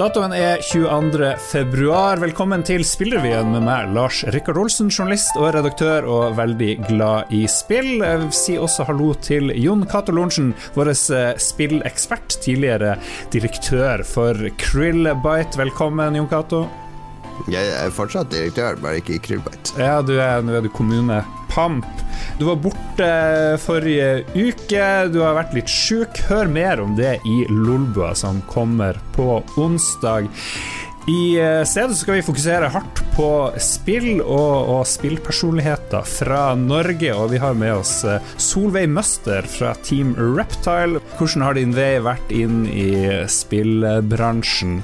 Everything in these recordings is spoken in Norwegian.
Datoen er 22. februar. Velkommen til Spillrevyen med meg, Lars Rikard Olsen, journalist og redaktør og veldig glad i spill. Si også hallo til Jon Cato Lorentzen, vår eh, spillekspert, tidligere direktør for Krillbite. Velkommen, Jon Cato. Jeg er fortsatt direktør, bare ikke i Krillbite. Ja, du er, nå er du kommunepamp. Du var borte forrige uke, du har vært litt sjuk. Hør mer om det i Lolbua, som kommer på onsdag. I eh, stedet skal vi fokusere hardt på spill og, og, spillpersonligheter fra Norge. Og vi har med oss eh, Solveig Møster fra Team Reptile. Hvordan har din vei vært inn i spillbransjen?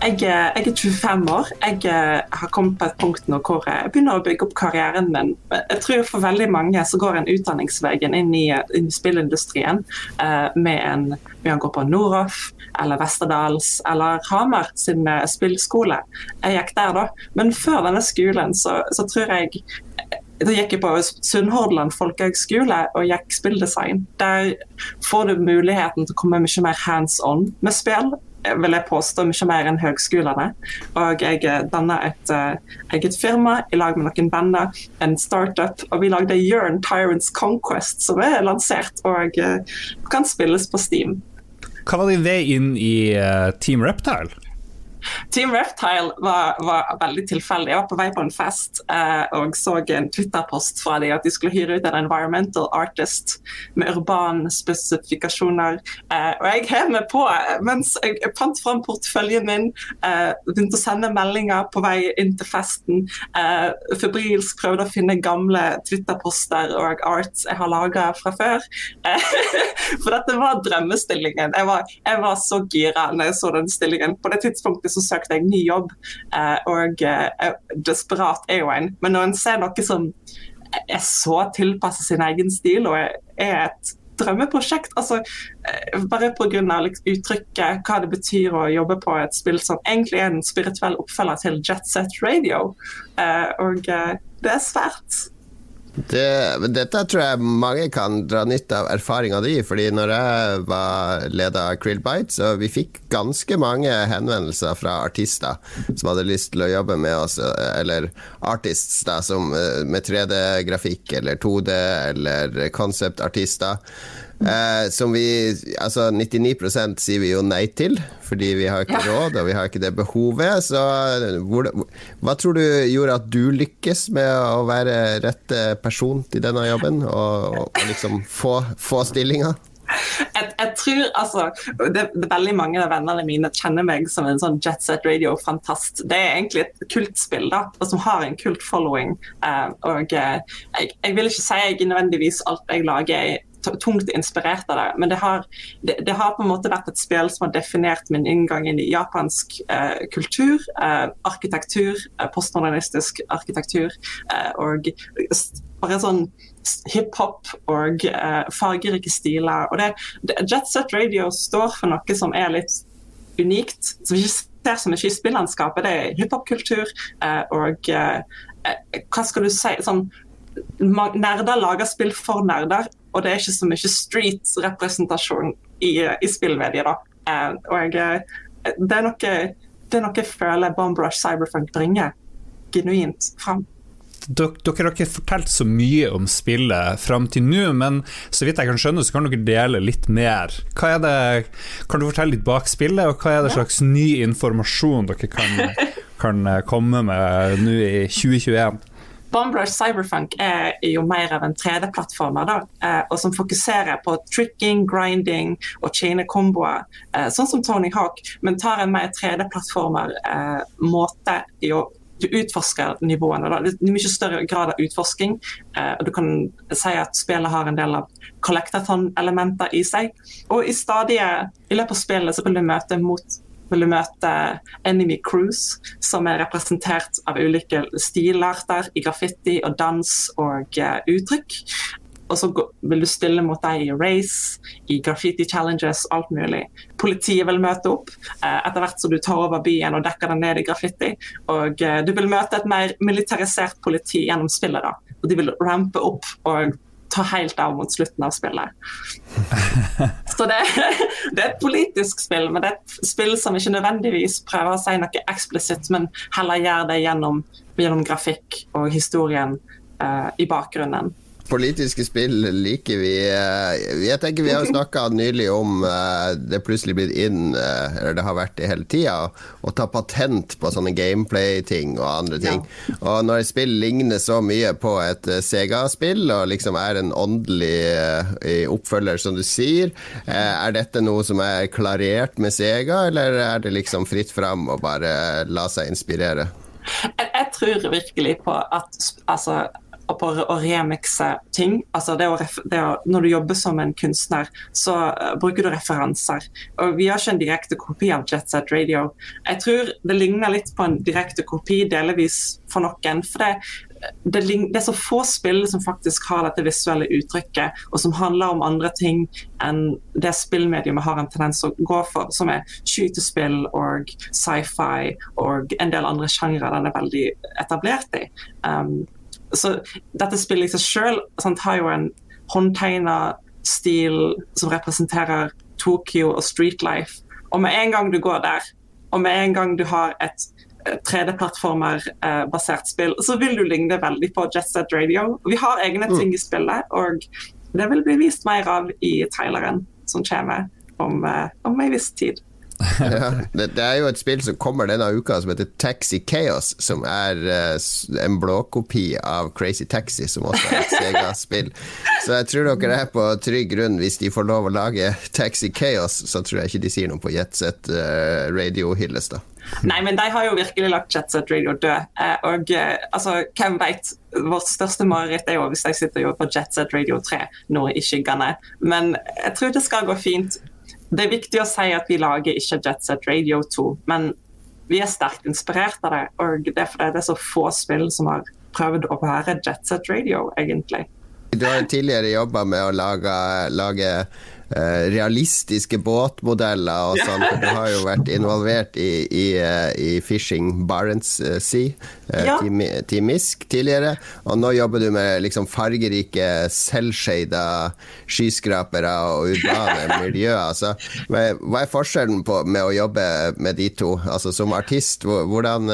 Jeg, jeg, er 25 år. Jeg eh, har kommet på et punkt nå hvor jeg begynner å bygge opp karrieren min. Jeg tror for veldig mange så går en utdanningsveien inn i, inn i spillindustrien eh, med en med å gå på Noroff eller Westerdals eller Hamar sin eh, spillskole. Jeg gikk der da. Men før denne skolen så, så tror jeg da gikk jeg på Sunnhordland folkehøgskole og gikk spilldesign. Der får du muligheten til å komme mye mer hands on med spill vil jeg påstå, mye mer enn høgskolene. Og jeg eh, danna et uh, eget firma i lag med noen venner, en startup, og vi lagde Yearn Tyrants Conquest, som er lansert og uh, kan spilles på Steam. Hva var din vei inn i Team Reptile? Team Reptile var, var, veldig tilfeldig. Jeg var på vei på en fest eh, og så en Twitter-post fra dem at de skulle hyre ut en environmental artist med urbane spesifikasjoner. Eh, og jeg hev meg på mens jeg, jeg fant fram porteføljen min, eh, begynte å sende meldinger på vei inn til festen. Eh, febrilsk prøvde å finne gamle Twitter-poster og arts jeg har laga fra før. Eh, for dette var drømmestillingen. Jeg var, jeg var så gira når jeg så den stillingen. På det tidspunktet så søkte deg ny jobb, eh, og eh, desperat er jo en. Men når en ser noe som er så tilpasset sin egen stil og er et drømmeprosjekt. altså eh, Bare pga. Liksom, uttrykket, hva det betyr å jobbe på et spill som egentlig er en spirituell oppfølger til Jet Set Radio. Og det er svært det, dette tror jeg mange kan dra nytte av erfaringa di, fordi når jeg var leder av Krillbite, så vi fikk ganske mange henvendelser fra artister som hadde lyst til å jobbe med oss, eller artists da, som, eh, med 3D-grafikk eller 2D eller konceptartister. Eh, som vi Altså 99% sier vi jo nei til, fordi vi har ikke råd og vi har ikke det behovet. Så hvor, hva tror du gjorde at du lykkes med å være rett person til denne jobben, og, og liksom få, få stillinga? Jeg, jeg, tror altså det, det, Veldig mange av vennene mine kjenner meg som en sånn Jet Set Radio-fantast. Det er egentlig et kultspill da, som har en kult following. Eh, og eh, jeg, jeg, vil ikke si jeg nødvendigvis alt jeg lager tungt inspirert av det. Men det har, det, det har, på en måte vært et spill som har definert min inngang inn i japansk eh, kultur, eh, arkitektur, eh, postmodernistisk arkitektur eh, og bare sånn hiphop og eh, fargerike stiler. Og det, det, Jet Set Radio står for noe som er litt unikt, som vi ikke ser mye i spillandskapet. Det er hiphopkultur eh, og hva skal du si sånn Nerder lager spill for nerder, og det er ikke så mye street-representasjon i, i spillmediet. da. Uh, og jeg, det, er noe, det er noe jeg føler Bombrush Cyberfunk bringer genuint fram. Dere, dere har ikke fortalt så mye om spillet fram til nå, men så vidt jeg kan skjønne, så kan dere dele litt mer. Hva er det, kan du fortelle litt bak spillet, og hva er det slags ny informasjon dere kan, kan komme med nå i 2021? Bombrush Cyberfunk er jo mer av en 3D-plattformer, da, eh, og som fokuserer på tricking, grinding og chaine-komboer, eh, sånn som Tony Hawk, men tar en mer 3D-plattformer-måte eh, i å du utforsker nivåene. Da. Det er mye større grad av utforsking. og Du kan si at spillet har en del av collectathon-elementer i seg. Og i stadiet i løpet av spillet så vil du møte mot vil du møte Enemy Cruise, som er representert av ulike stilarter i graffiti og dans og uh, uttrykk. Og så vil du stille mot deg i race, i graffiti challenges, alt mulig. Politiet vil møte opp uh, etter hvert som du tar over byen og dekker den ned i graffiti. Og uh, du vil møte et mer militarisert politi gjennom spillet. da. Og De vil rampe opp og tar helt av mot slutten av spillet. Så det, det, er et politisk spill, men det er et spill som ikke nødvendigvis prøver å si noe eksplisitt, men heller gjør det gjennom, gjennom grafikk og historien uh, i bakgrunnen politiske spill liker vi. Eh, jeg tenker Vi har jo snakka nylig om eh, det plutselig blitt inn, eh, eller det har vært det hele tida, å ta patent på sånne gameplay-ting og andre ting. Ja. Og når et spill ligner så mye på et Sega-spill, og liksom er en åndelig oppfølger, som du sier, er dette noe som er klarert med Sega, eller er det liksom fritt fram å bare la seg inspirere? Jeg, jeg tror virkelig på at altså på å remikse ting. Altså det å, det å, når du jobber som en kunstner, så uh, bruker du referanser. Og Vi har ikke en direkte kopi av Jet Set Radio. Jeg tror det ligner litt på en direkte kopi, delvis for noen. for det det, det, er så få spill som faktisk har dette visuelle uttrykket, og som handler om andre ting enn det spillmediumet har en tendens å gå for, som er skytespill og sci-fi og en del andre sjangre den er veldig etablert i. Um, så dette spillet i seg sjøl har jo en håndtegna stil som representerer Tokyo og streetlife. Og med en gang du går der, og med en gang du har et 3D-plattformer-basert eh, spill, så vil du ligne veldig på Jet Set Radio. Vi har egne mm. ting i spillet, og det vil bli vist mer av i traileren som kommer om, eh, om en viss tid. ja, det, det, er jo et spill som kommer denne uka som heter Taxi Chaos, som er uh, en blåkopi av Crazy Taxi, som også er et Sega-spill. Så jeg tror dere er på trygg grunn. Hvis de får lov å lage Taxi Chaos, så tror jeg ikke de sier noe på Jetset uh, Radio-hylles, da. Nei, men de har jo virkelig lagt Jetset Radio død. Uh, og altså, hvem veit? Vårt største mareritt er jo hvis de sitter og jobber på Jetset Radio 3 nå i skyggene. Men jeg tror det skal gå fint. Det er viktig å si at vi lager ikke Jet Set Radio 2, men vi er sterkt inspirert av det. Og det er fordi det er så få spill som har prøvd å være Jet Set Radio, egentlig. Du har tidligere jobba med å lage, lage realistiske båtmodeller og sånn. For du har jo vært involvert i, i, eh, i Fishing Barents eh, Sea, ja. Team, Misk, tidligere. Og nå jobber du med liksom fargerike, selvshada skyskrapere og urbane miljøer. Altså, hva er forskjellen på, med å jobbe med de to? Altså Som artist, hvordan,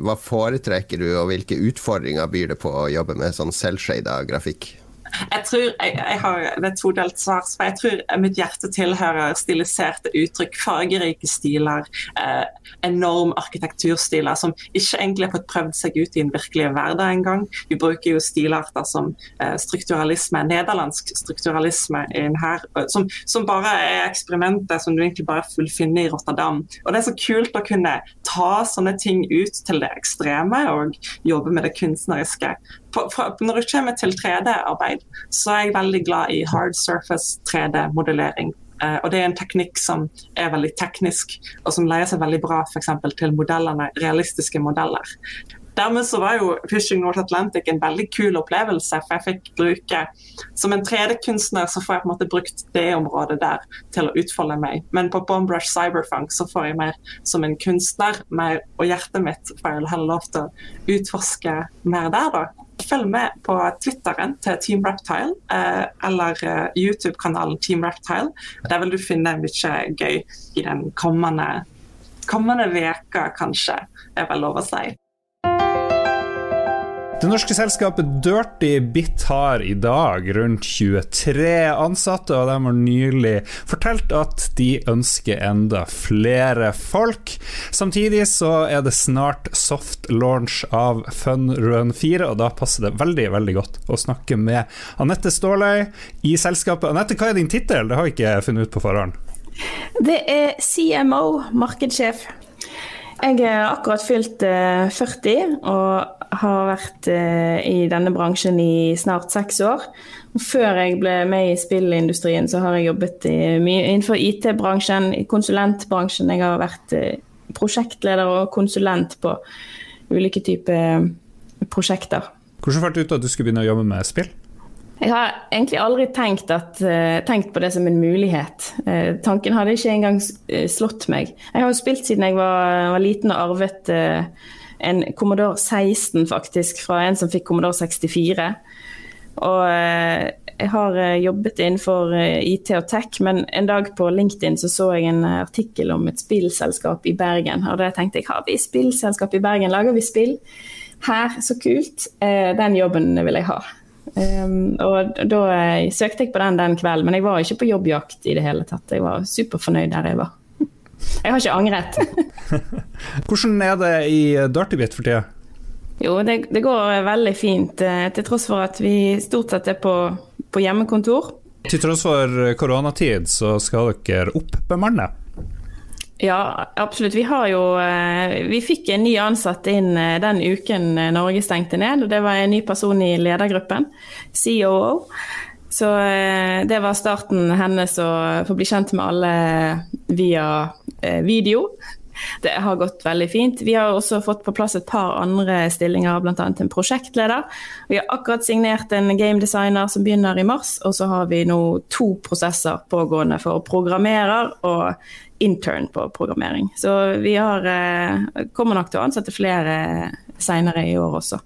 hva foretrekker du, og hvilke utfordringer byr det på å jobbe med sånn selvshada grafikk? Jeg tror jeg, jeg har det todelt svar. for Jeg tror mitt hjerte tilhører stiliserte uttrykk, fargerike stiler, eh, enorm arkitekturstiler som ikke egentlig har fått prøvd seg ut i en virkelig hverdag engang. Vi bruker jo stilarter som eh, strukturalisme, nederlandsk strukturalisme her, som, som, bare er eksperimentet som du egentlig bare fullfinner i Rotterdam. Og Det er så kult å kunne ta sånne ting ut til det ekstreme og jobbe med det kunstneriske når det kommer til 3D-arbeid, så er jeg veldig glad i hard surface 3D-modellering. Uh, og Det er en teknikk som er veldig teknisk, og som leier seg veldig bra for til modellene, realistiske modeller dermed så var jo Fishing North Atlantic en veldig kul opplevelse. For jeg fikk bruke Som en 3D-kunstner så får jeg på en måte brukt det området der til å utfolde meg. Men på Bombrush Cyberfunk så får jeg mer som en kunstner, mer, og hjertet mitt får jeg heller lov til å utforske mer der, da. Følg med på Twitteren til Team Reptile, eh, eller eh, YouTube-kanalen Team Reptile. Der vil du finne mye gøy i den kommende kommende veka, kanskje, er vel lov å si. Det norske selskapet Dirty Bit har i dag rundt 23 ansatte, og de har nylig fortalt at de ønsker enda flere folk. Samtidig så er det snart soft launch av Fun Run 4, og da passer det veldig veldig godt å snakke med Anette Ståløy i selskapet. Anette, hva er din tittel? Det har jeg ikke funnet ut på forhånd. Det er CMO, markedssjef. Jeg er akkurat fylt 40 eh, og har vært eh, i denne bransjen i snart seks år. Før jeg ble med i spillindustrien, så har jeg jobbet mye innenfor IT-bransjen, i konsulentbransjen. Jeg har vært eh, prosjektleder og konsulent på ulike typer prosjekter. Hvordan fant du ut at du skulle begynne å jobbe med spill? Jeg har egentlig aldri tenkt, at, uh, tenkt, på det som en mulighet. Uh, tanken hadde ikke engang uh, slått meg. Jeg har jo spilt siden jeg var, var liten og arvet en Commodore 16 faktisk, fra en som fikk Commodore 64. Og jeg har eh, jobbet innenfor eh, IT og tech, men en dag på LinkedIn så, så jeg en artikkel om et spillselskap i Bergen. Og da tenkte jeg har vi spillselskap i Bergen, lager vi spill? Her, så kult. Den jobben vil jeg ha. Um, og da søkte jeg på den den kvelden, men jeg var ikke på jobbjakt i det hele tatt. Jeg var superfornøyd der jeg var. Jeg har ikke angret. Hvordan er det i Dirtybit for tida? Jo, det, det, går veldig fint, eh, til tross for at vi stort sett er på, på hjemmekontor. Til tross for koronatid så skal dere oppbemanne? Ja, absolutt. Vi har jo eh, Vi fikk en ny ansatt inn eh, den uken Norge stengte ned. og Det var en ny person i ledergruppen, COO. Så det var starten hennes å få bli kjent med alle via video. Det har gått veldig fint. Vi har også fått på plass et par andre stillinger, bl.a. en prosjektleder. Vi har akkurat signert en gamedesigner som begynner i mars, og så har vi nå to prosesser pågående for programmerer og intern på programmering. Så vi har, eh, kommer nok til å ansette flere seinere i år også.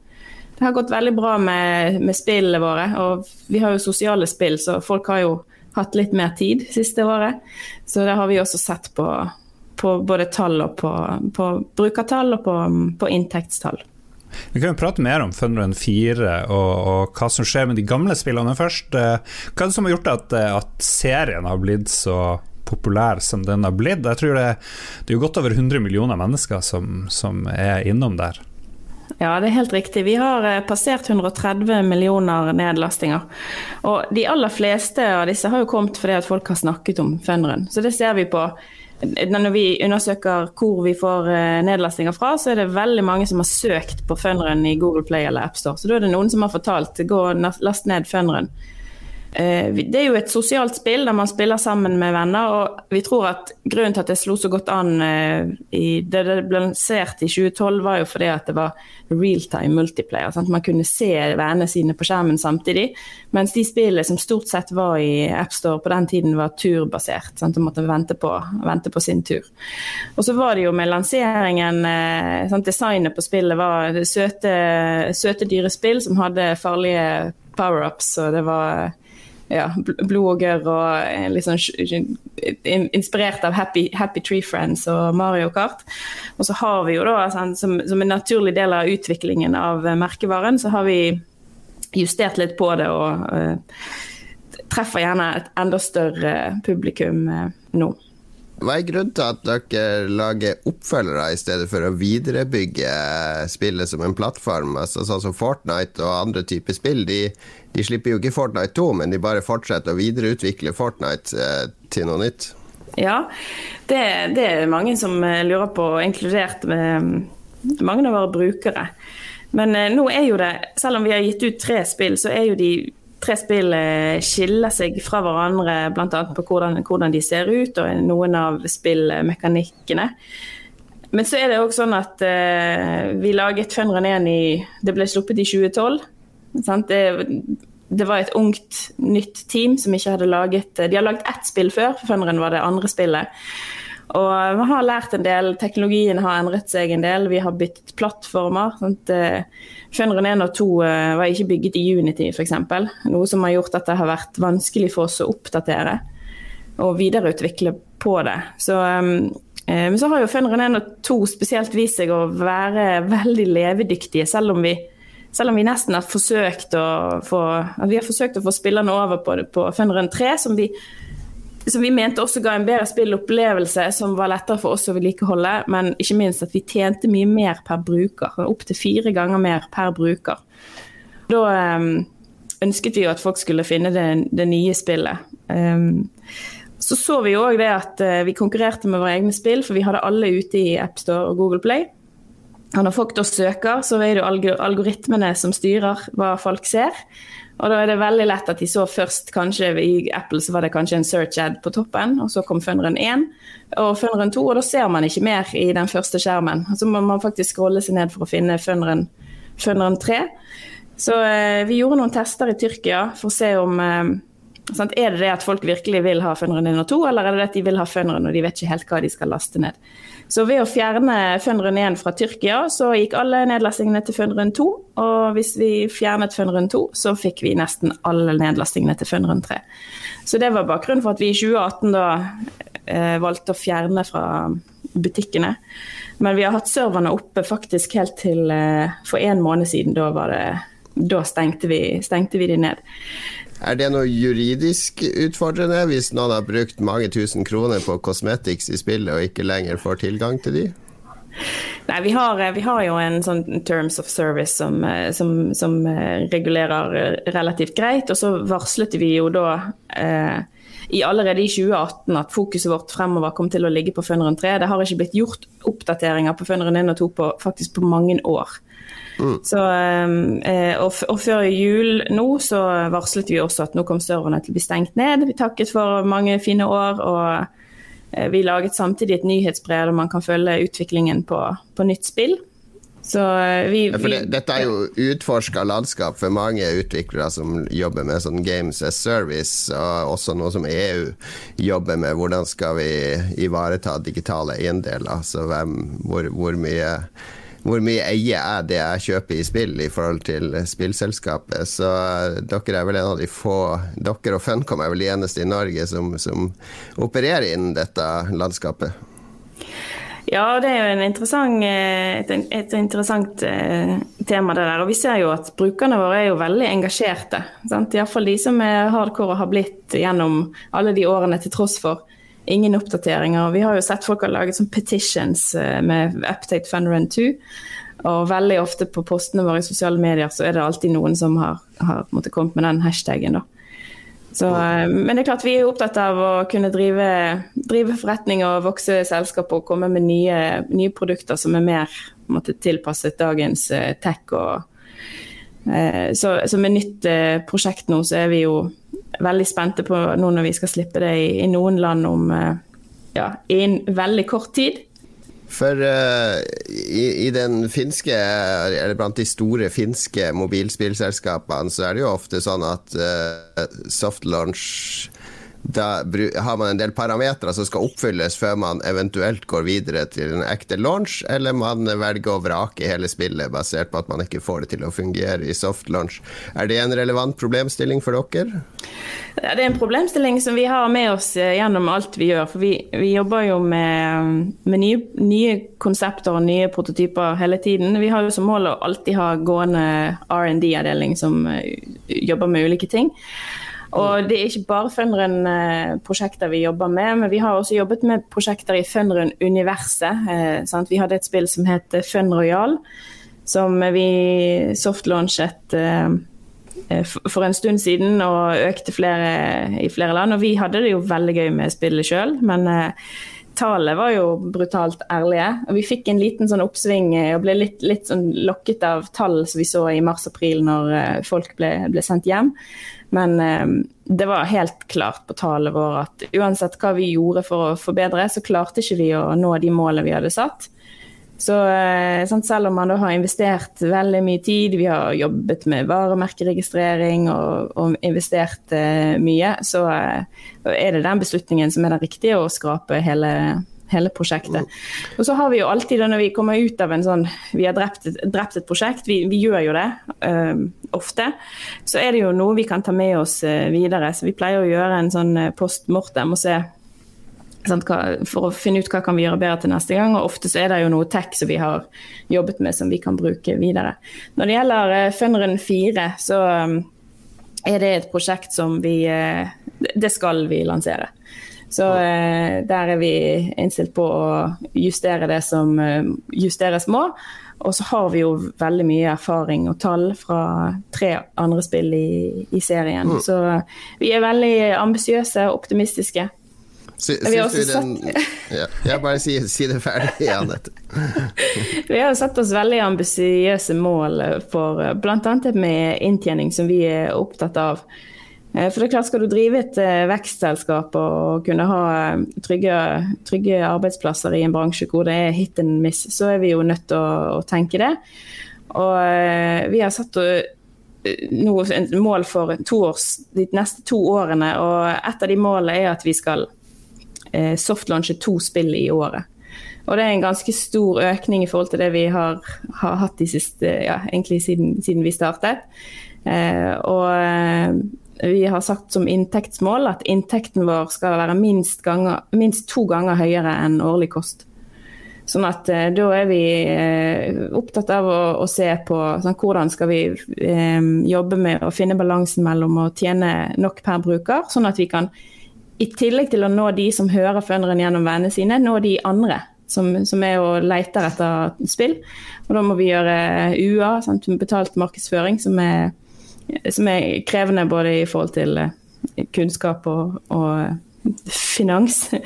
Det har gått veldig bra med, med spillene våre, og vi har jo sosiale spill, så folk har jo hatt litt mer tid siste året. Så det har vi også sett på på både tall og på, på brukertall og på, på, inntektstall. Vi kan jo prate mer om Funrun 4 og, og, hva som skjer med de gamle spillene først. Eh, hva er det som har gjort at, eh, at serien har blitt så populær som den har blitt? Jeg tror det, det er godt over 100 millioner mennesker som, som er innom der. Ja, det er helt riktig. Vi har eh, passert 130 millioner nedlastinger. Og de aller fleste av disse har jo kommet fordi at folk har snakket om Funrun. Så det ser vi på når vi undersøker hvor vi får eh, nedlastinger fra, så er det veldig mange som har søkt på Funrun i Google Play eller AppStore. Så da er det noen som har fortalt gå last ned Funrun. Eh, det er jo et sosialt spill der man spiller sammen med venner, og vi tror at grunnen til at det slo så godt an eh, i det det ble lansert i 2012, var jo fordi at det var realtime multiplayer. Sant? Man kunne se vennene sine på skjermen samtidig, mens de spillene som stort sett var i AppStore på den tiden, var turbasert. Sant? Og måtte vente på, vente på, sin tur. Og så var det jo med lanseringen eh, sant? Designet på spillet var søte, søte dyre som hadde farlige power-ups, og det var ja, blogger og sånn inspirert av Happy, Happy, Tree Friends og Mario Kart. Og så har vi jo da, sånn, som, som, en naturlig del av utviklingen av merkevaren, så har vi justert litt på det og uh, treffer gjerne et enda større publikum uh, nå. Hva er grunnen til at dere lager oppfølgere i stedet for å viderebygge spillet som en plattform? Altså Sånn som Fortnite og andre typer spill, de, de, slipper jo ikke Fortnite 2, men de bare fortsetter å videreutvikle Fortnite eh, til noe nytt. Ja, det, det, er mange som eh, lurer på, inkludert mm, mange av våre brukere. Men eh, nå er jo det, selv om vi har gitt ut tre spill, så er jo de tre spill eh, skiller seg fra hverandre bl.a. på hvordan, hvordan, de ser ut og noen av spillmekanikkene. Men så er det òg sånn at uh, vi laget Funrun 1 i Det ble sluppet i 2012. Det, det, var et ungt, nytt team som ikke hadde laget De har laget ett spill før, Funrun var det andre spillet. Og vi har lært en del. Teknologien har endret seg en del. Vi har byttet plattformer. Sant? Funren 1 og 2 eh, var ikke bygget i Unity f.eks. Noe som har gjort at det har vært vanskelig for oss å oppdatere og videreutvikle på det. Så, eh, men så har jo Funren 1 og 2 spesielt vist seg å være veldig levedyktige, selv om vi selv om vi nesten har forsøkt å få, vi har forsøkt å få spillerne over på, på Funren 3, som vi som vi mente også ga en bedre spillopplevelse som var lettere for oss å vedlikeholde, men ikke minst at vi tjente mye mer per bruker. Opptil fire ganger mer per bruker. Da um, ønsket vi jo at folk skulle finne det, det nye spillet. Um, så så vi òg det at uh, vi konkurrerte med våre egne spill, for vi hadde alle ute i AppStore og Google Play. Og når folk da søker, så er det jo algoritmene som styrer hva folk ser. Og da er det veldig lett at de så først kanskje I Apple så var det kanskje en search ad på toppen, og så kom Funrun 1 og Funrun 2, og da ser man ikke mer i den første skjermen. Så må man faktisk scrolle seg ned for å finne Funrun 3. Så eh, vi gjorde noen tester i Tyrkia for å se om, eh, Sant? Er det det at folk virkelig vil ha Funrun 1 og 2, eller er det at de vil ha Funrun og de vet ikke helt hva de skal laste ned? Så ved å fjerne Funrun 1 fra Tyrkia, så gikk alle nedlastingene til Funrun 2. Og hvis vi fjernet Funrun 2, så fikk vi nesten alle nedlastingene til Funrun 3. Så det var bakgrunnen for at vi i 2018 da eh, valgte å fjerne fra butikkene. Men vi har hatt serverne oppe faktisk helt til eh, for en måned siden. Da, det, da stengte, vi, stengte vi de ned. Er det noe juridisk utfordrende hvis noen har brukt mange tusen kroner på cosmetics i spillet og ikke lenger får tilgang til de? Nei, vi har, vi har, jo en sånn terms of service som, som, som, regulerer relativt greit. Og så varslet vi jo da eh, i allerede i 2018 at fokuset vårt fremover kom til å ligge på Funneren 3. Det har ikke blitt gjort oppdateringer på Funneren 1 og 2 på, faktisk på mange år. Mm. Så, eh, og, og, før jul nå så varslet vi også at nå kom serverne til å bli stengt ned. Vi takket for mange fine år. og eh, vi laget samtidig et nyhetsbrev der man kan følge utviklingen på, på nytt spill. Så eh, vi, ja, det, dette er jo utforska landskap for mange utviklere som jobber med sånn games as service, og også noe som EU jobber med. Hvordan skal vi ivareta digitale eiendeler? Altså hvor, hvor mye hvor mye eier jeg det jeg kjøper i spill i forhold til spillselskapet. Så eh, dere er vel en av de få Dere og Funcom er vel de eneste i Norge som, som opererer innen dette landskapet. Ja, det er jo interessant, eh, et, et, interessant eh, tema det der. Og vi ser jo at brukerne våre er jo veldig engasjerte. Iallfall de som er hardcore og har blitt gjennom alle de årene til tross for ingen oppdateringer. Vi har jo sett folk har laget sånn petitions eh, med Update Funrun 2. Og veldig ofte på postene våre i sosiale medier så er det alltid noen som har, har kommet med den hashtaggen. da. Så, eh, men det er klart vi er opptatt av å kunne drive, drive forretning og vokse selskap og komme med nye, nye produkter som er mer måtte, tilpasset dagens uh, tech. Og, eh, så, så, med nytt eh, prosjekt nå så er vi jo veldig spente på nå når vi skal slippe det i, i noen land om ja, i en veldig kort tid. For uh, i, i, den finske, eller blant de store finske mobilspillselskapene, så er det jo ofte sånn at uh, soft launch da har man en del parametere som skal oppfylles før man eventuelt går videre til en ekte launch, eller man velger å vrake hele spillet basert på at man ikke får det til å fungere i soft launch. Er det en relevant problemstilling for dere? Det er en problemstilling som vi har med oss eh, gjennom alt vi gjør. For vi, vi jobber jo med, med nye, nye, konsepter og nye prototyper hele tiden. Vi har jo som mål å alltid ha gående R&D-avdeling som eh, jobber med ulike ting. Og det er ikke bare Funrun-prosjekter vi jobber med, men vi har også jobbet med prosjekter i Funrun-universet. Eh, vi hadde et spill som het Fun Royal, som vi softlaunchet eh, for en stund siden og økte flere, i flere land. Og vi hadde det jo veldig gøy med spillet sjøl, men eh, tallene var jo brutalt ærlige. Og vi fikk en liten sånn oppsving og ble litt, litt sånn lokket av tall som vi så i mars-april når folk ble, ble sendt hjem. Men eh, det var helt klart på talet vår at uansett hva vi gjorde for å forbedre, så klarte ikke vi å nå de målene vi hadde satt. Så eh, sant, selv om man da har investert veldig mye tid, vi har jobbet med varemerkeregistrering og, og investert eh, mye, så eh, er det den beslutningen som er den riktige, å skrape hele hele prosjektet. Og så har vi jo alltid, når vi kommer ut av en sånn Vi har drept, drept et prosjekt, vi, vi, gjør jo det uh, ofte. Så er det jo noe vi kan ta med oss uh, videre. Så vi pleier å gjøre en sånn uh, post mortem og se for å finne ut hva kan vi gjøre bedre til neste gang. Og ofte så er det jo noe tech som vi har jobbet med som vi kan bruke videre. Når det gjelder uh, Funrun 4, så um, er det et prosjekt som vi Det skal vi lansere. Så eh, der er vi innstilt på å justere det som eh, justeres må. Og så har vi jo veldig mye erfaring og tall fra tre andre spill i, i serien. Mm. Så vi er veldig ambisiøse og optimistiske. Sy syns også den ja, Jeg bare sier si det ferdig, Anette. vi har satt oss veldig ambisiøse mål for bl.a. med inntjening, som vi er opptatt av. Eh, for det er klart Skal du drive et eh, vekstselskap og kunne ha eh, trygge, trygge, arbeidsplasser i en bransje hvor det er hit and miss, så er vi jo nødt til å, å tenke det. Og vi har satt nå et mål for års, de neste to årene, og et av de målene er at vi skal softlaunche to spill i året. Og det er en ganske stor økning i forhold til det vi har, har hatt de siste, ja, egentlig siden, siden vi startet. Og vi har sagt som inntektsmål at inntekten vår skal være minst, ganger, minst to ganger høyere enn årlig kost. Sånn at eh, da er vi eh, opptatt av å, å se på sånn, hvordan skal vi eh, jobbe med å finne balansen mellom å tjene nok per bruker, sånn at vi kan i tillegg til å nå de som hører funderen gjennom vennene sine, nå de andre som, som, er og leter etter spill. Og da må vi gjøre UA, sant, betalt markedsføring, som er, som er, krevende både i forhold til kunnskap og, og finans.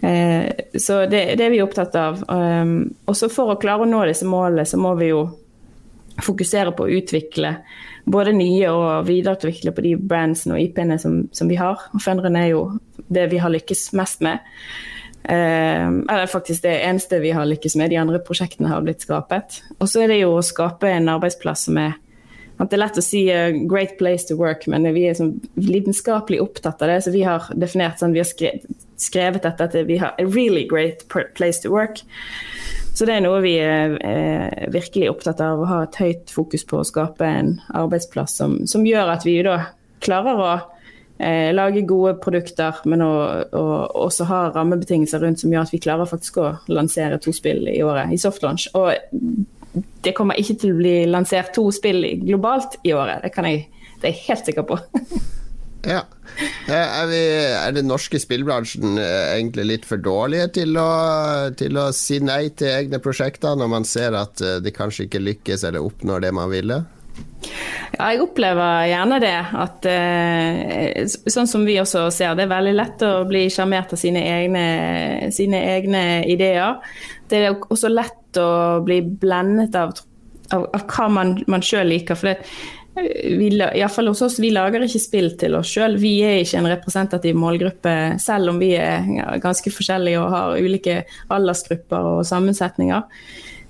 Eh, så det, det, er vi opptatt av. Um, også for å klare å nå disse målene, så må vi jo fokusere på å utvikle både nye og videreutvikle på de brandsene og IP-ene som, som, vi har. Og Funderen er jo det vi har lykkes mest med. Eller faktisk det eneste vi har lykkes med. De andre prosjektene har blitt skapet. Og så er det jo å skape en arbeidsplass som er at det er lett å si uh, 'great place to work', men vi er sånn lidenskapelig opptatt av det. Så vi har definert sånn, vi har skrevet, skrevet dette at vi har 'a really great place to work'. Så det er noe vi er, er virkelig opptatt av, å ha et høyt fokus på å skape en arbeidsplass som, som gjør at vi da klarer å eh, lage gode produkter, men å, å, også ha rammebetingelser rundt som gjør at vi klarer faktisk å lansere to spill i året i softlaunch. Og det kommer ikke til å bli lansert to spill globalt i året. Det, kan jeg, det er jeg helt sikker på. ja. Er, vi, er den norske spillbransjen eh, egentlig litt for dårlige til å, til å si nei til egne prosjekter, når man ser at eh, de kanskje ikke lykkes eller oppnår det man ville? Ja, jeg opplever gjerne det. At, eh, sånn som vi også ser, det er veldig lett å bli sjarmert av sine egne, sine egne, ideer. Det er også lett å bli blendet av, av, av hva man, man sjøl liker. For det, vi, fall hos oss, vi lager ikke spill til oss sjøl. Vi er ikke en representativ målgruppe, selv om vi er ganske forskjellige og har ulike aldersgrupper og sammensetninger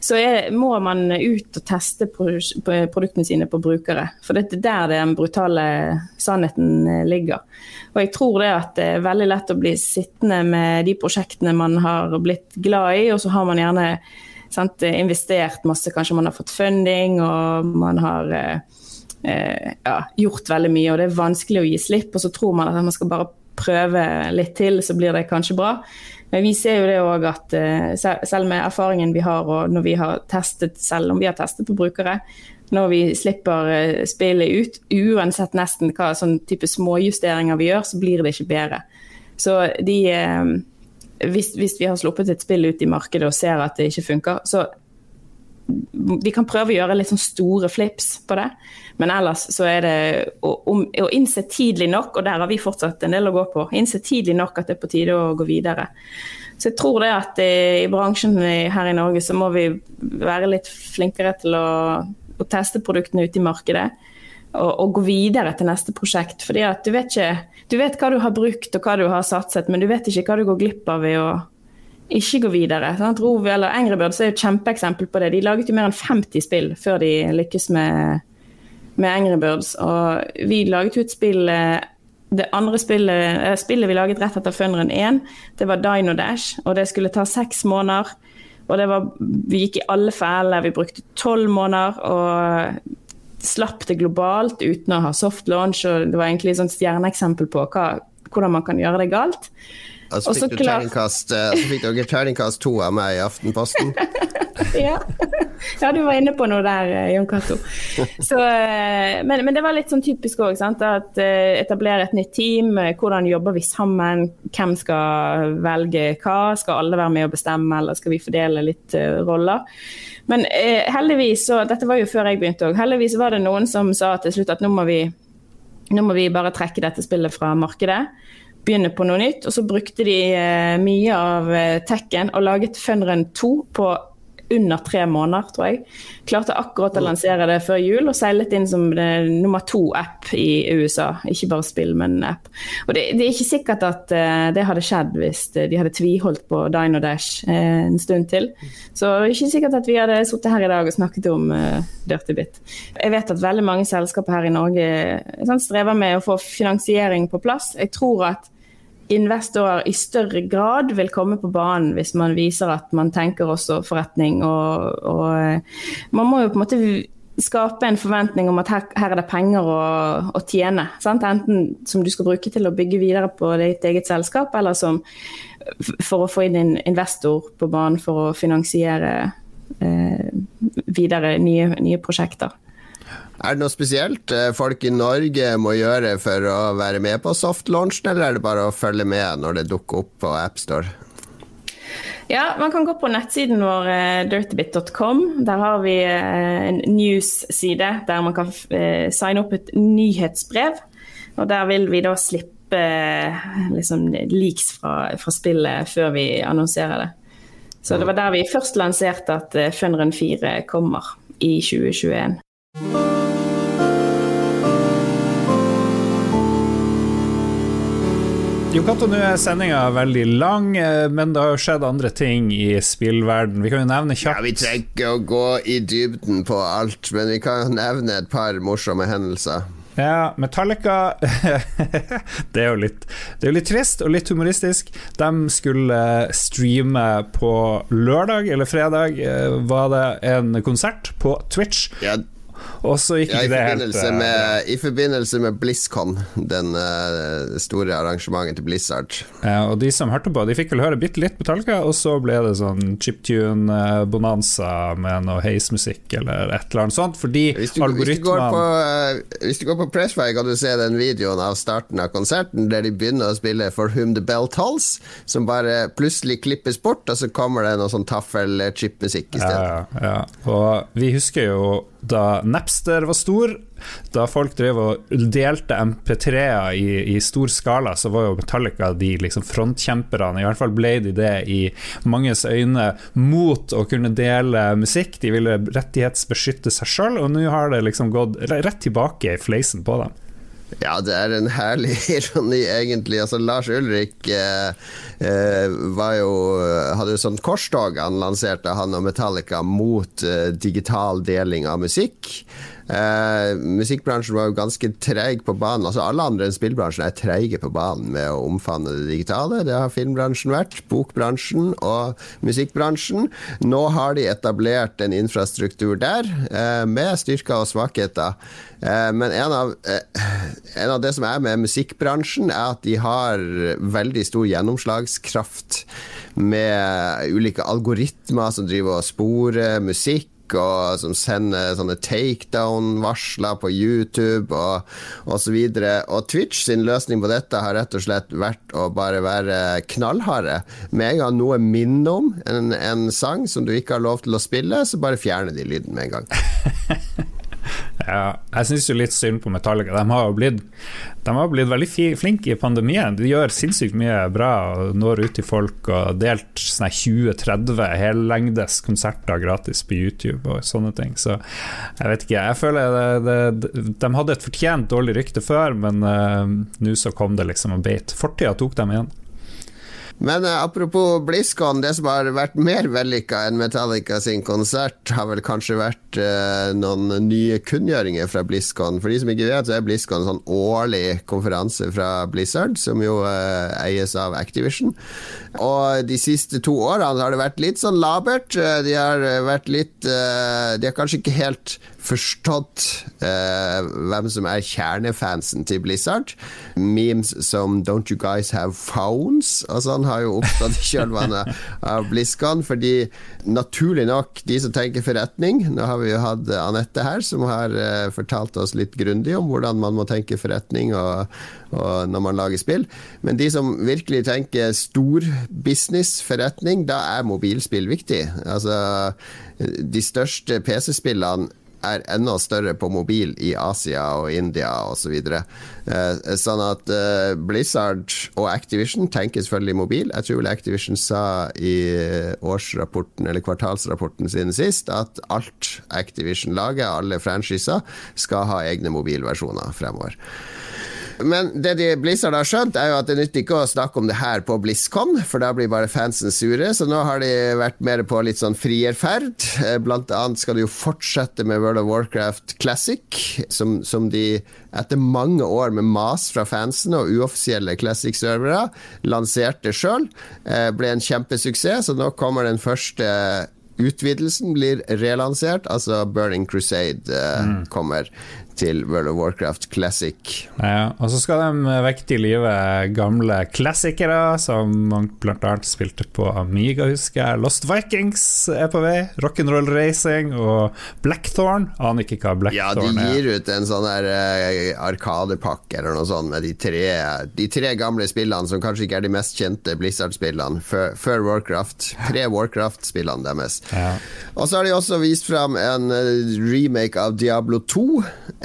så er, må man ut og teste produktene sine på brukere. For det er der den brutale sannheten eh, ligger. Og jeg tror det at det er veldig lett å bli sittende med de prosjektene man har blitt glad i, og så har man gjerne sant, investert masse, kanskje man har fått funding og man har eh, ja, gjort veldig mye, og det er vanskelig å gi slipp, og så tror man at man skal bare prøve litt til, så blir det kanskje bra. Men vi ser jo det òg at eh, selv med erfaringen vi har, og når vi har testet, selv om vi har testet på brukere, når vi slipper eh, spillet ut, uansett nesten hva sånn type småjusteringer vi gjør, så blir det ikke bedre. Så de eh, hvis, hvis vi har sluppet et spill ut i markedet og ser at det ikke funker, så vi kan prøve å gjøre litt sånn store flips på det, men ellers så er det å, å, innse tidlig nok, og der har vi fortsatt en del å gå på, innse tidlig nok at det er på tide å gå videre. Så jeg tror det at eh, i bransjen her i Norge så må vi være litt flinkere til å, å teste produktene ute i markedet. Og, og, gå videre til neste prosjekt. fordi at du vet, ikke, du vet hva du har brukt og hva du har satset, men du vet ikke hva du går glipp av ved å ikke gå videre. Sant? Rov eller Angry Birds er et kjempeeksempel på det. De laget jo mer enn 50 spill før de lykkes med, med Angry Birds. Og vi laget jo et spill eh, Det andre spillet, eh, spillet vi laget rett etter Funneren 1, det var Dino Dash. Og det skulle ta seks måneder. Og det var, vi gikk i alle feller, Vi brukte tolv måneder. og slapp det globalt uten å ha soft launch. og Det var egentlig et stjerneeksempel på hva, hvordan man kan gjøre det galt. Og så fikk, eh, fikk dere terningkast to av meg i Aftenposten. ja. ja. du var inne på noe der, eh, Jon Cato. Eh, men, men, det var litt sånn typisk òg. Etablere et nytt team. Hvordan jobber vi sammen? Hvem skal velge hva? Skal alle være med å bestemme, eller skal vi fordele litt uh, roller? Men uh, heldigvis, og dette var jo før jeg begynte òg, heldigvis var det noen som sa til slutt at nå må vi, nå må vi bare trekke dette spillet fra markedet begynne på noe nytt. Og så brukte de eh, mye av eh, tekken og laget Funrun 2 på under tre måneder, tror jeg. Klarte akkurat å lansere det før jul, og seilet inn som nummer to-app i USA. Ikke bare spill, men app. Og det, det er ikke sikkert at uh, det hadde skjedd hvis de hadde tviholdt på Dino Dash uh, en stund til. Så det er ikke sikkert at vi hadde sittet her i dag og snakket om uh, Dirty Bit. Jeg vet at veldig mange selskaper her i Norge sånn, strever med å få finansiering på plass. Jeg tror at investorer i større grad vil komme på banen hvis man viser at man tenker også forretning. Og, og eh, man må jo på en måte skape en forventning om at her, her er det penger å, å tjene. Sant? Enten som du skal bruke til å bygge videre på ditt eget selskap, eller som for å få inn en investor på banen for å finansiere eh, videre nye, nye prosjekter. Er det noe spesielt eh, folk i Norge må gjøre for å være med på softlaunchen, eller er det bare å følge med når det dukker opp på AppStore? Ja, man kan gå på nettsiden vår uh, dirtybit.com. Der har vi uh, en news-side der man kan signe opp et nyhetsbrev. Og der vil vi da slippe liksom, leaks fra, fra, spillet før vi annonserer det. Så det var der vi først lanserte at Funrun 4 kommer i 2021. Jo Cato, nå er sendinga veldig lang, eh, men det har jo skjedd andre ting i spillverden. Vi kan jo nevne kjapt ja, Vi trenger ikke å gå i dybden på alt, men vi kan nevne et par morsomme hendelser. Ja, Metallica Det er jo litt Det er jo litt trist og litt humoristisk. De skulle streame på lørdag eller fredag, eh, var det en konsert på Twitch. Ja, og så gikk ja, ikke det helt eh, med, I forbindelse med BlizzCon, den uh, store arrangementet til Blizzard. Ja, og de som hørte på, de fikk vel høre bitte litt Metallica, og så ble det sånn chiptune-bonanza med noe heismusikk eller et eller annet sånt, fordi hvis du, hvis du, går, på, uh, hvis du går på Pressway, kan du se den videoen av starten av konserten, der de begynner å spille For Whom The Bell Tolls, som bare plutselig klippes bort, og så kommer det noe sånn taffel-chip-musikk i stedet. Ja, ja, og vi husker jo da Napster var stor, da folk drev og delte MP3-er i, i, stor skala, så var jo Metallica de liksom frontkjemperne. I hvert fall ble de det i manges øyne mot å kunne dele musikk. De ville rettighetsbeskytte seg sjøl, og nå har det liksom gått rett tilbake i fleisen på dem. Ja, det er en herlig ironi, egentlig. Altså, Lars Ulrik eh, eh, var jo, hadde jo sånt korstog han lanserte, han og Metallica, mot eh, digital deling av musikk. Eh, musikkbransjen var jo ganske treig på banen. Altså Alle andre enn spillbransjen er treige på banen med å omfavne det digitale. Det har filmbransjen vært, bokbransjen og musikkbransjen. Nå har de etablert en infrastruktur der, eh, med styrker og svakheter. Eh, men en av, eh, en av det som er med musikkbransjen, er at de har veldig stor gjennomslagskraft med ulike algoritmer som driver og sporer musikk og som sender sånne takedown-varsler på YouTube og osv. Og, og Twitch sin løsning på dette har rett og slett vært å bare være knallharde. Med en gang noe minner om en, en sang som du ikke har lov til å spille, så bare fjerner de lyden med en gang. Ja, jeg syns jo litt synd på Metallica. De har jo blitt, har blitt veldig flinke i pandemien. De gjør sinnssykt mye bra og når ut til folk og delt 20-30 hellengdes konserter gratis på YouTube og sånne ting. Så jeg vet ikke. Jeg føler det, det, De hadde et fortjent dårlig rykte før, men uh, nå så kom det liksom og beit. Fortida tok dem igjen. Men uh, apropos BlizzCon, det som har vært mer vellykka enn Metallica sin konsert, har vel kanskje vært uh, noen nye kunngjøringer fra BlizzCon. For de som ikke vet, så er BlizzCon en sånn årlig konferanse fra Blizzard, som jo uh, eies av Activision. Og de siste to årene har det vært litt sånn labert. De har vært litt De har kanskje ikke helt forstått eh, hvem som er kjernefansen til Blizzard. Memes som 'Don't you guys have phones?' og sånn har jo oppstått i kjølvannet av BlizzCon. Fordi naturlig nok, de som tenker forretning Nå har vi jo hatt Anette her, som har eh, fortalt oss litt grundig om hvordan man må tenke forretning og, og når man lager spill. Men de som virkelig tenker stor business, forretning, da er mobilspill viktig. Altså, de største PC-spillene er enda større på mobil i Asia og India osv. Så videre. sånn at Blizzard og Activision tenker selvfølgelig mobil. Jeg tror vel Activision sa i årsrapporten eller kvartalsrapporten sin sist at alt Activision lager, alle franchiser, skal ha egne mobilversjoner fremover. Men det de Blizzard har skjønt, er jo at det nytter ikke å snakke om det her på BlizzCon, for da blir bare fansen sure. Så nå har de vært mer på litt sånn frierferd. Eh, blant annet skal de jo fortsette med World of Warcraft Classic, som, som de etter mange år med mas fra fansen og uoffisielle Classic-servere lanserte sjøl. Eh, ble en kjempesuksess, så nå kommer den første utvidelsen blir relansert, altså Burning Crusade eh, mm. kommer til World of Warcraft Classic. Ja, og så skal de vekke til live gamle klassikere, som man bl.a. spilte på Amiga, husker jeg. Lost Vikings er på vei. Rock'n'Roll Racing og Blackthorn. Aner ikke hva Blackthorn er. Ja, de gir ut en sånn der uh, arkadepakke eller noe sånt med de tre, de tre gamle spillene som kanskje ikke er de mest kjente Blizzard-spillene før, Warcraft. Tre Warcraft-spillene deres. Ja. Og så har de også vist fram en uh, remake av Diablo 2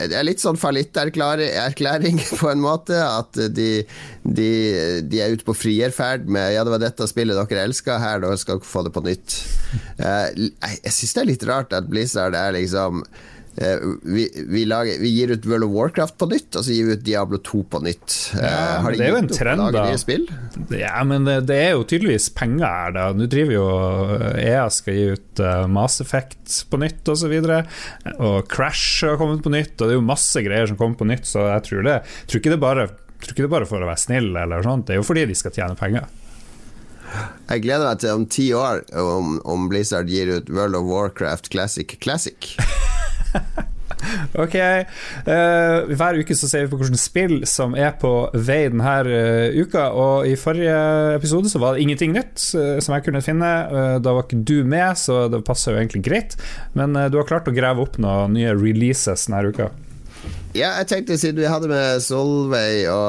det er litt sånn fallitterklæring på en måte. At de, de, de er ute på frierferd med Ja, det var dette spillet dere elska, her da skal dere få det på nytt. Eh, jeg syns det er litt rart at Blizzard er liksom vi, vi, lager, vi, gir ut World of Warcraft på nytt, og så gir vi ut Diablo 2 på nytt. Eh, ja, de det er jo en trend, da. Ja, men det, det, er jo tydeligvis penger her, da. Nå driver jo EA skal gi ut uh, Mass Effect på nytt, og så. Og Crash har kommet på nytt, og det er jo masse greier som kommer på nytt, så jeg tror det tror ikke det bare tror ikke det bare for å være snill, eller sånt. det er jo fordi de skal tjene penger. Jeg gleder meg til om ti år, om, om Blizzard gir ut World of Warcraft Classic Classic. ok. Uh, hver uke så ser vi på hvilke spill som er på vei denne uh, uka. Og i forrige episode så var det ingenting nytt uh, som jeg kunne finne. da var ikke du med, så det passer jo egentlig greit. Men du har klart å grave opp noen nye releases denne uka. Ja, jeg tenkte siden vi hadde med Solveig Å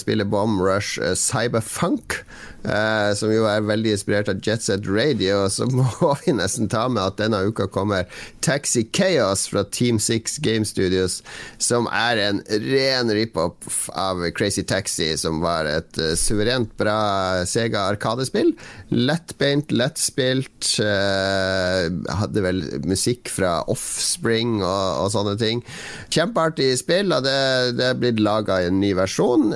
spille Bomb Rush Cyberfunk Uh, som jo er veldig inspirert av Jet Set Radio, så må vi nesten ta med at denne uka kommer Taxi Chaos fra Team 6 Game Studios, som er en ren rip-up av Crazy Taxi, som var et suverent bra Sega Arkadespill. Lettbeint, lettspilt. Hadde vel musikk fra Offspring og, og sånne ting. Kjempeartig spill, og det, det er blitt laga en ny versjon.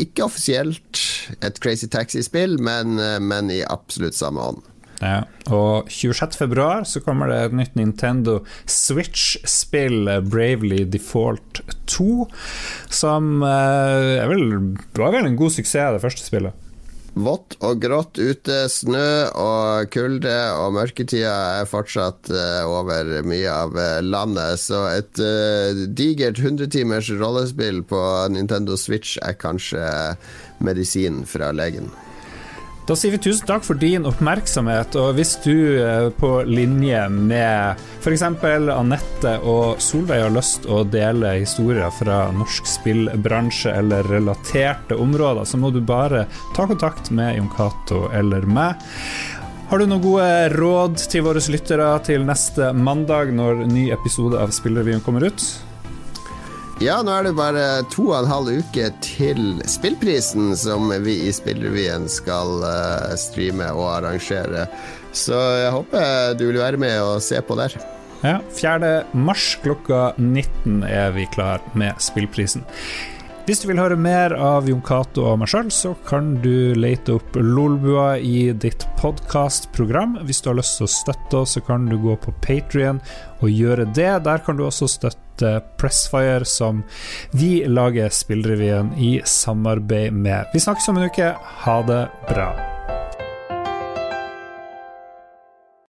ikke offisielt et Crazy Taxi-spill men, men i absolutt samme ånd. Ja, og 26.2 så kommer det et nytt Nintendo Switch-spill, eh, Bravely Default 2, som eh, vel, var vel en god suksess, det første spillet. Vått og grått ute, snø og kulde, og mørketida er fortsatt uh, over mye av landet. Så et uh, digert 100 timers rollespill på Nintendo Switch er kanskje medisinen fra legen. Da sier vi tusen takk for din oppmerksomhet, og hvis du er på linje med f.eks. Anette og Solveig har lyst å dele historier fra norsk spillbransje eller relaterte områder, så må du bare ta kontakt med Jon Cato eller meg. Har du noen gode råd til våre lyttere til neste mandag, når ny episode av Spillrevyen kommer ut? Ja, nå er det bare to og en halv uke til spillprisen, som vi i Spillrevyen skal uh, streame og arrangere. Så jeg håper du vil være med og se på der. Ja, 4. mars klokka 19 er vi klar med spillprisen. Hvis du vil høre mer av Jon Cato og meg sjøl, så kan du lete opp Lolbua i ditt podkastprogram. Hvis du har lyst til å støtte oss, så kan du gå på Patrion og gjøre det. Der kan du også støtte Pressfire, som vi lager Spillrevyen i samarbeid med. Vi snakkes om en uke. Ha det bra.